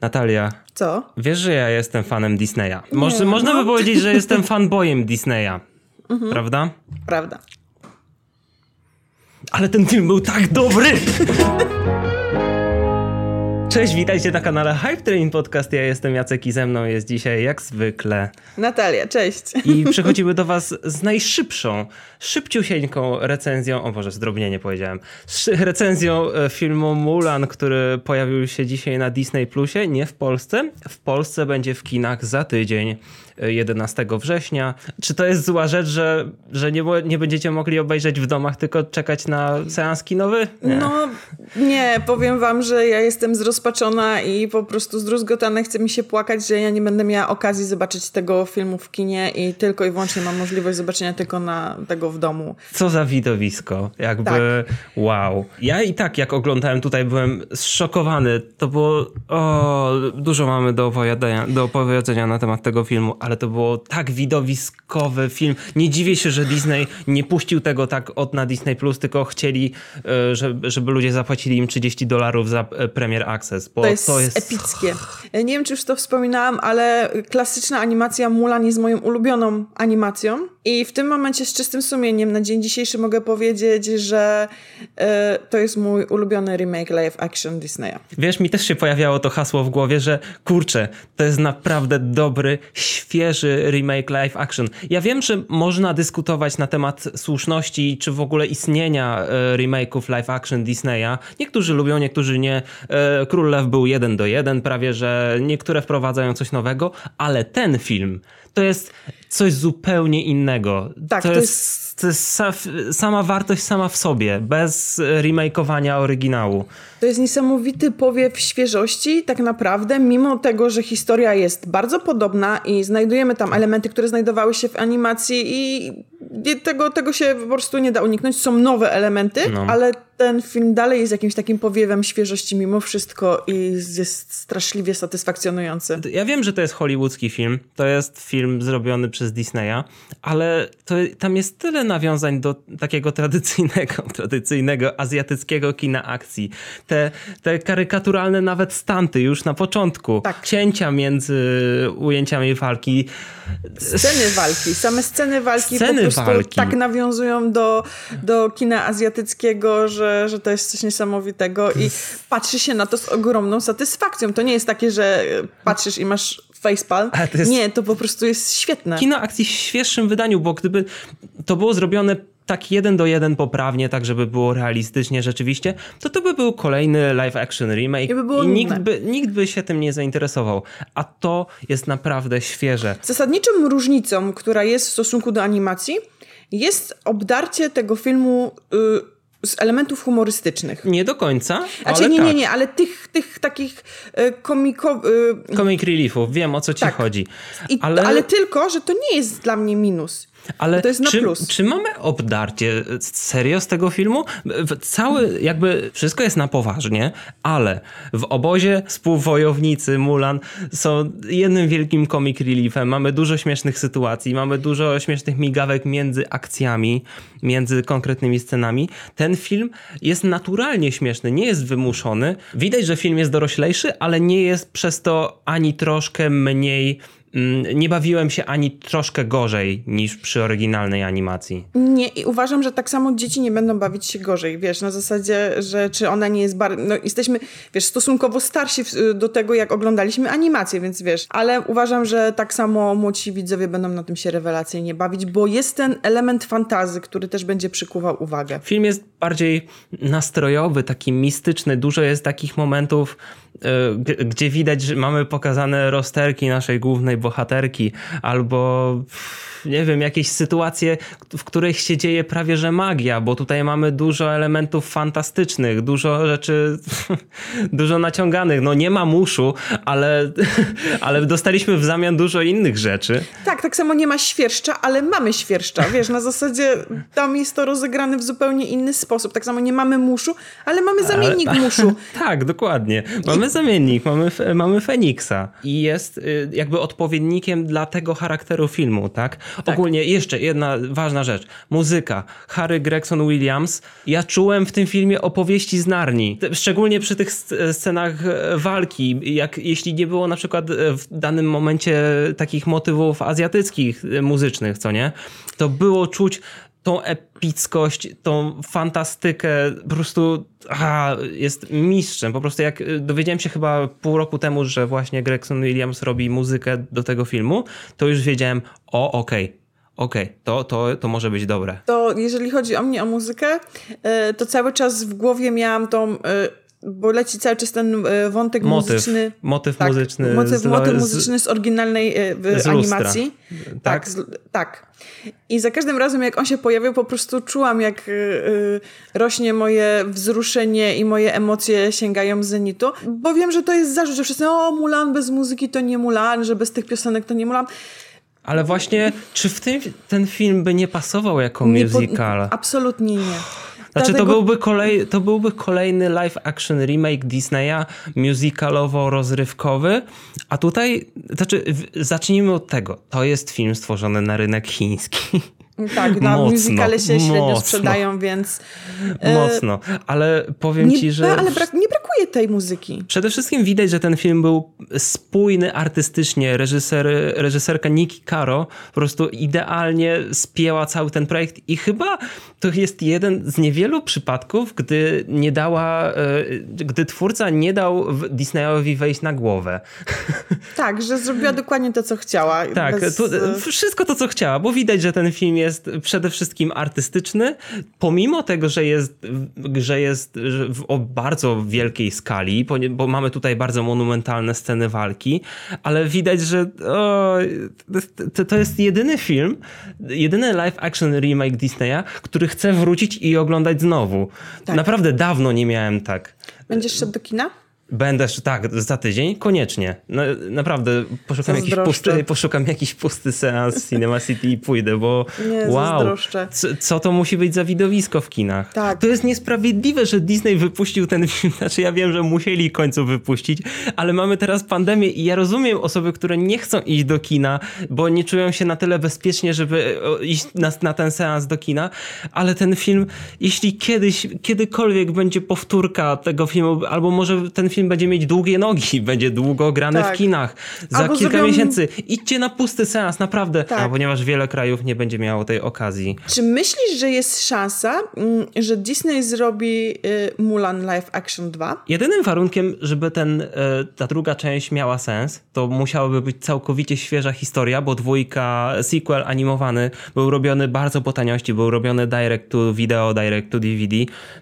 Natalia, Co? wiesz, że ja jestem fanem Disneya. Nie, można no. by powiedzieć, że jestem fanboyem Disneya. Prawda? Prawda. Ale ten film był tak dobry! Cześć, witajcie na kanale Hype Train Podcast. Ja jestem Jacek i ze mną jest dzisiaj jak zwykle. Natalia, cześć. I przechodzimy do was z najszybszą, szybciusieńką recenzją, o Boże, zdrobnienie powiedziałem, szy- recenzją e, filmu Mulan, który pojawił się dzisiaj na Disney Plusie, nie w Polsce. W Polsce będzie w kinach za tydzień, 11 września. Czy to jest zła rzecz, że, że nie, nie będziecie mogli obejrzeć w domach, tylko czekać na seans kinowy? Nie. No nie, powiem wam, że ja jestem zrozpaczona i po prostu zdruzgotana. Chce mi się płakać, że ja nie będę miała okazji zobaczyć tego filmu w kinie i tylko i wyłącznie mam możliwość zobaczenia tylko na tego w domu. Co za widowisko. Jakby Tak. wow. Ja i tak jak oglądałem tutaj byłem zszokowany. To było o, dużo mamy do opowiadania, do opowiedzenia na temat tego filmu, ale to było tak widowiskowy film. Nie dziwię się, że Disney nie puścił tego tak od na Disney Plus, tylko chcieli, e, żeby, żeby ludzie zapłacili im 30 dolarów za e, Premier Access, bo To jest, epickie. Nie wiem, czy już to wspominałam, ale klasyczna animacja Mulan jest moją ulubioną animacją. I w tym momencie z czystym sumieniem na dzień dzisiejszy mogę powiedzieć, że e, to jest mój ulubiony remake live action Disneya. Wiesz, mi też się pojawiało to hasło w głowie, że kurczę, to jest naprawdę dobry, świeży remake live action. Ja wiem, że można dyskutować na temat słuszności, czy w ogóle istnienia e, remake'ów live action Disneya. Niektórzy lubią, niektórzy nie. E, Król Lew był jeden do jeden, prawie że niektóre wprowadzają coś nowego, ale ten film to jest coś zupełnie innego. Tak, to, to jest, to jest sa- sama wartość sama w sobie, bez remakeowania oryginału. To jest niesamowity powiew świeżości, tak naprawdę, mimo tego, że historia jest bardzo podobna i znajdujemy tam elementy, które znajdowały się w animacji i tego, tego się po prostu nie da uniknąć. Są nowe elementy, No. ale ten film dalej jest jakimś takim powiewem świeżości mimo wszystko i jest straszliwie satysfakcjonujący. Ja wiem, że to jest hollywoodzki film, to jest film zrobiony przez Disneya, ale to, tam jest tyle nawiązań do takiego tradycyjnego, tradycyjnego azjatyckiego kina akcji. Te, te karykaturalne nawet stanty już na początku. Tak. Cięcia między ujęciami walki. Sceny walki, same sceny walki Sceny po prostu walki. tak nawiązują do, do kina azjatyckiego, że, że to jest coś niesamowitego i patrzy się na to z ogromną satysfakcją. To nie jest takie, że patrzysz i masz facepalm. Ale to jest- Nie, to po prostu jest świetne. Kino akcji w świeższym wydaniu, bo gdyby to było zrobione tak jeden do jeden poprawnie, tak żeby było realistycznie rzeczywiście, to to by był kolejny live action remake I by było i nikt nudne. by, nikt by się tym nie zainteresował. A to jest naprawdę świeże. Zasadniczą różnicą, która jest w stosunku do animacji, jest obdarcie tego filmu y, z elementów humorystycznych. Nie do końca, Znaczy, ale nie, tak. nie, nie, ale tych, tych takich y, komikowych... Y, Comic reliefów, wiem o co ci Tak. chodzi. I, ale, ale... tylko, że to nie jest dla mnie minus. Ale na czy, czy mamy obdarcie serio z tego filmu? Cały, jakby wszystko jest na poważnie, ale w obozie współwojownicy Mulan są jednym wielkim comic reliefem. Mamy dużo śmiesznych sytuacji, mamy dużo śmiesznych migawek między akcjami, między konkretnymi scenami. Ten film jest naturalnie śmieszny, nie jest wymuszony. Widać, że film jest doroślejszy, ale nie jest przez to ani troszkę mniej. Mm, Nie bawiłem się ani troszkę gorzej niż przy oryginalnej animacji. Nie, i uważam, że tak samo dzieci nie będą bawić się gorzej, wiesz, na zasadzie, że czy ona nie jest bardzo, no jesteśmy, wiesz, stosunkowo starsi do tego, jak oglądaliśmy animację, więc wiesz, ale uważam, że tak samo młodsi widzowie będą na tym się rewelacyjnie bawić, bo jest ten element fantazy, który też będzie przykuwał uwagę. Film jest bardziej nastrojowy, taki mistyczny. Dużo jest takich momentów, g- gdzie widać, że mamy pokazane rozterki naszej głównej bohaterki, albo nie wiem, jakieś sytuacje, w których się dzieje prawie że magia, bo tutaj mamy dużo elementów fantastycznych, dużo rzeczy, dużo naciąganych. No nie ma muszu, ale, ale dostaliśmy w zamian dużo innych rzeczy. Tak, tak samo nie ma świerszcza, ale mamy świerszcza, wiesz, na zasadzie tam jest to rozegrane w zupełnie inny sposób. Tak samo nie mamy muszu, ale mamy zamiennik Ale- muszu. tak, dokładnie. Mamy zamiennik, mamy, mamy Feniksa. I jest y, jakby odpowiedzią odpowiednikiem dla tego charakteru filmu, tak? Ogólnie jeszcze jedna ważna rzecz. Muzyka. Harry Gregson Williams. Ja czułem w tym filmie opowieści z Narni. Szczególnie przy tych sc- scenach e, walki. Jak, jeśli nie było na przykład e, w danym momencie takich motywów azjatyckich e, muzycznych, co nie? To było czuć tą epickość, tą fantastykę, po prostu aha, jest mistrzem. Po prostu jak y, dowiedziałem się chyba pół roku temu, że właśnie Gregson Williams robi muzykę do tego filmu, to już wiedziałem, o okej, okej, to, to, to może być dobre. To jeżeli chodzi o mnie, o muzykę, e, to cały czas w głowie miałam tą, e, bo leci cały czas ten e, wątek Motyw, muzyczny. motyw tak, muzyczny. Motyw, z- motyw z- muzyczny z oryginalnej e, z lustra. animacji. Tak? Tak, z, tak. I za każdym razem, jak on się pojawił, po prostu czułam, jak y, rośnie moje wzruszenie i moje emocje sięgają zenitu. Bo wiem, że to jest zarzut, że wszyscy, o Mulan bez muzyki to nie Mulan, że bez tych piosenek to nie Mulan. Ale właśnie, czy w tym ten film by nie pasował jako Nie po- musical? absolutnie nie. Znaczy, to Dlatego- byłby, kolej, to byłby kolejny live action remake Disneya, musicalowo-rozrywkowy, a tutaj, znaczy, zacznijmy od tego. To jest film stworzony na rynek chiński. Tak, na Mocno, musicale się średnio mocno. sprzedają, więc... e, Mocno, ale powiem Nie, ci, że... ale brak, nie brakuje tej muzyki. Przede wszystkim widać, że ten film był spójny artystycznie. Reżyser, reżyserka Niki Caro po prostu idealnie spięła cały ten projekt i chyba to jest jeden z niewielu przypadków, gdy nie dała, e, gdy twórca nie dał Disneyowi wejść na głowę. Tak, że zrobiła dokładnie to, co chciała. Tak, Bez, tu, e, wszystko to, co chciała, bo widać, że ten film jest przede wszystkim artystyczny, pomimo tego, że jest, że jest w, bardzo wielkiej skali, ponie- bo mamy tutaj bardzo monumentalne sceny walki, ale widać, że o, to, to jest jedyny film, jedyny live action remake Disneya, który chcę wrócić i oglądać znowu. Tak. Naprawdę dawno nie miałem tak. Będziesz szedł do kina? Będę, tak, za tydzień, koniecznie. No, naprawdę, poszukam jakiś, pusty, poszukam jakiś pusty seans Cinema City i pójdę, bo Nie, wow, co, co to musi być za widowisko w kinach? Tak. To jest niesprawiedliwe, że Disney wypuścił ten film, znaczy ja wiem, że musieli końcu wypuścić, ale mamy teraz pandemię i ja rozumiem osoby, które nie chcą iść do kina, bo nie czują się na tyle bezpiecznie, żeby iść na, na ten seans do kina, ale ten film, jeśli kiedyś, kiedykolwiek będzie powtórka tego filmu, albo może ten film będzie mieć długie nogi, będzie długo grany Tak. w kinach, za Albo kilka zrobią- miesięcy, idźcie na pusty seans, naprawdę, Tak. a, ponieważ wiele krajów nie będzie miało tej okazji. Czy myślisz, że jest szansa, mm, że Disney zrobi y, Mulan Live Action 2? Jedynym warunkiem, żeby ten, e, ta druga część miała sens, to musiałaby być całkowicie świeża historia, bo dwójka, sequel animowany był robiony bardzo po taniości, był robiony direct to video, direct to DVD.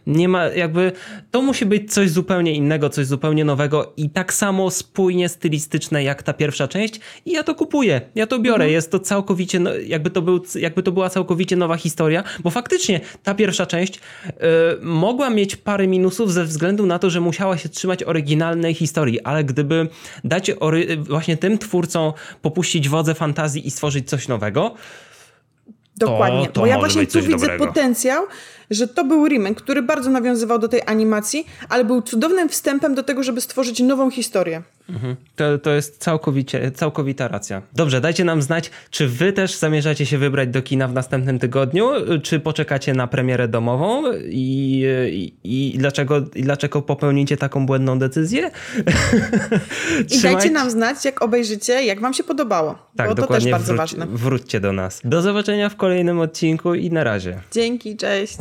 Nie ma jakby, to musi być coś zupełnie innego, coś zupełnie nowego i tak samo spójnie stylistyczne jak ta pierwsza część i ja to kupuję, ja to biorę, jest to całkowicie, no, jakby to, był, jakby to była całkowicie nowa historia, bo faktycznie ta pierwsza część e, mogła mieć parę minusów ze względu na to, że musiała się trzymać oryginalnej historii, ale gdyby dać ory, właśnie tym twórcom popuścić wodze fantazji i stworzyć coś nowego, Dokładnie. to Bo ja właśnie tu widzę dobrego. potencjał, że to był remake, który bardzo nawiązywał do tej animacji, ale był cudownym wstępem do tego, żeby stworzyć nową historię. To, to jest całkowicie, całkowita racja. Dobrze, dajcie nam znać, czy wy też zamierzacie się wybrać do kina w następnym tygodniu, czy poczekacie na premierę domową i, i, i, dlaczego, i dlaczego popełnicie taką błędną decyzję? I dajcie nam znać, jak obejrzycie, jak wam się podobało. Tak, bo to też bardzo wróć, ważne. wróćcie do nas. Do zobaczenia w kolejnym odcinku i na razie. Dzięki, cześć.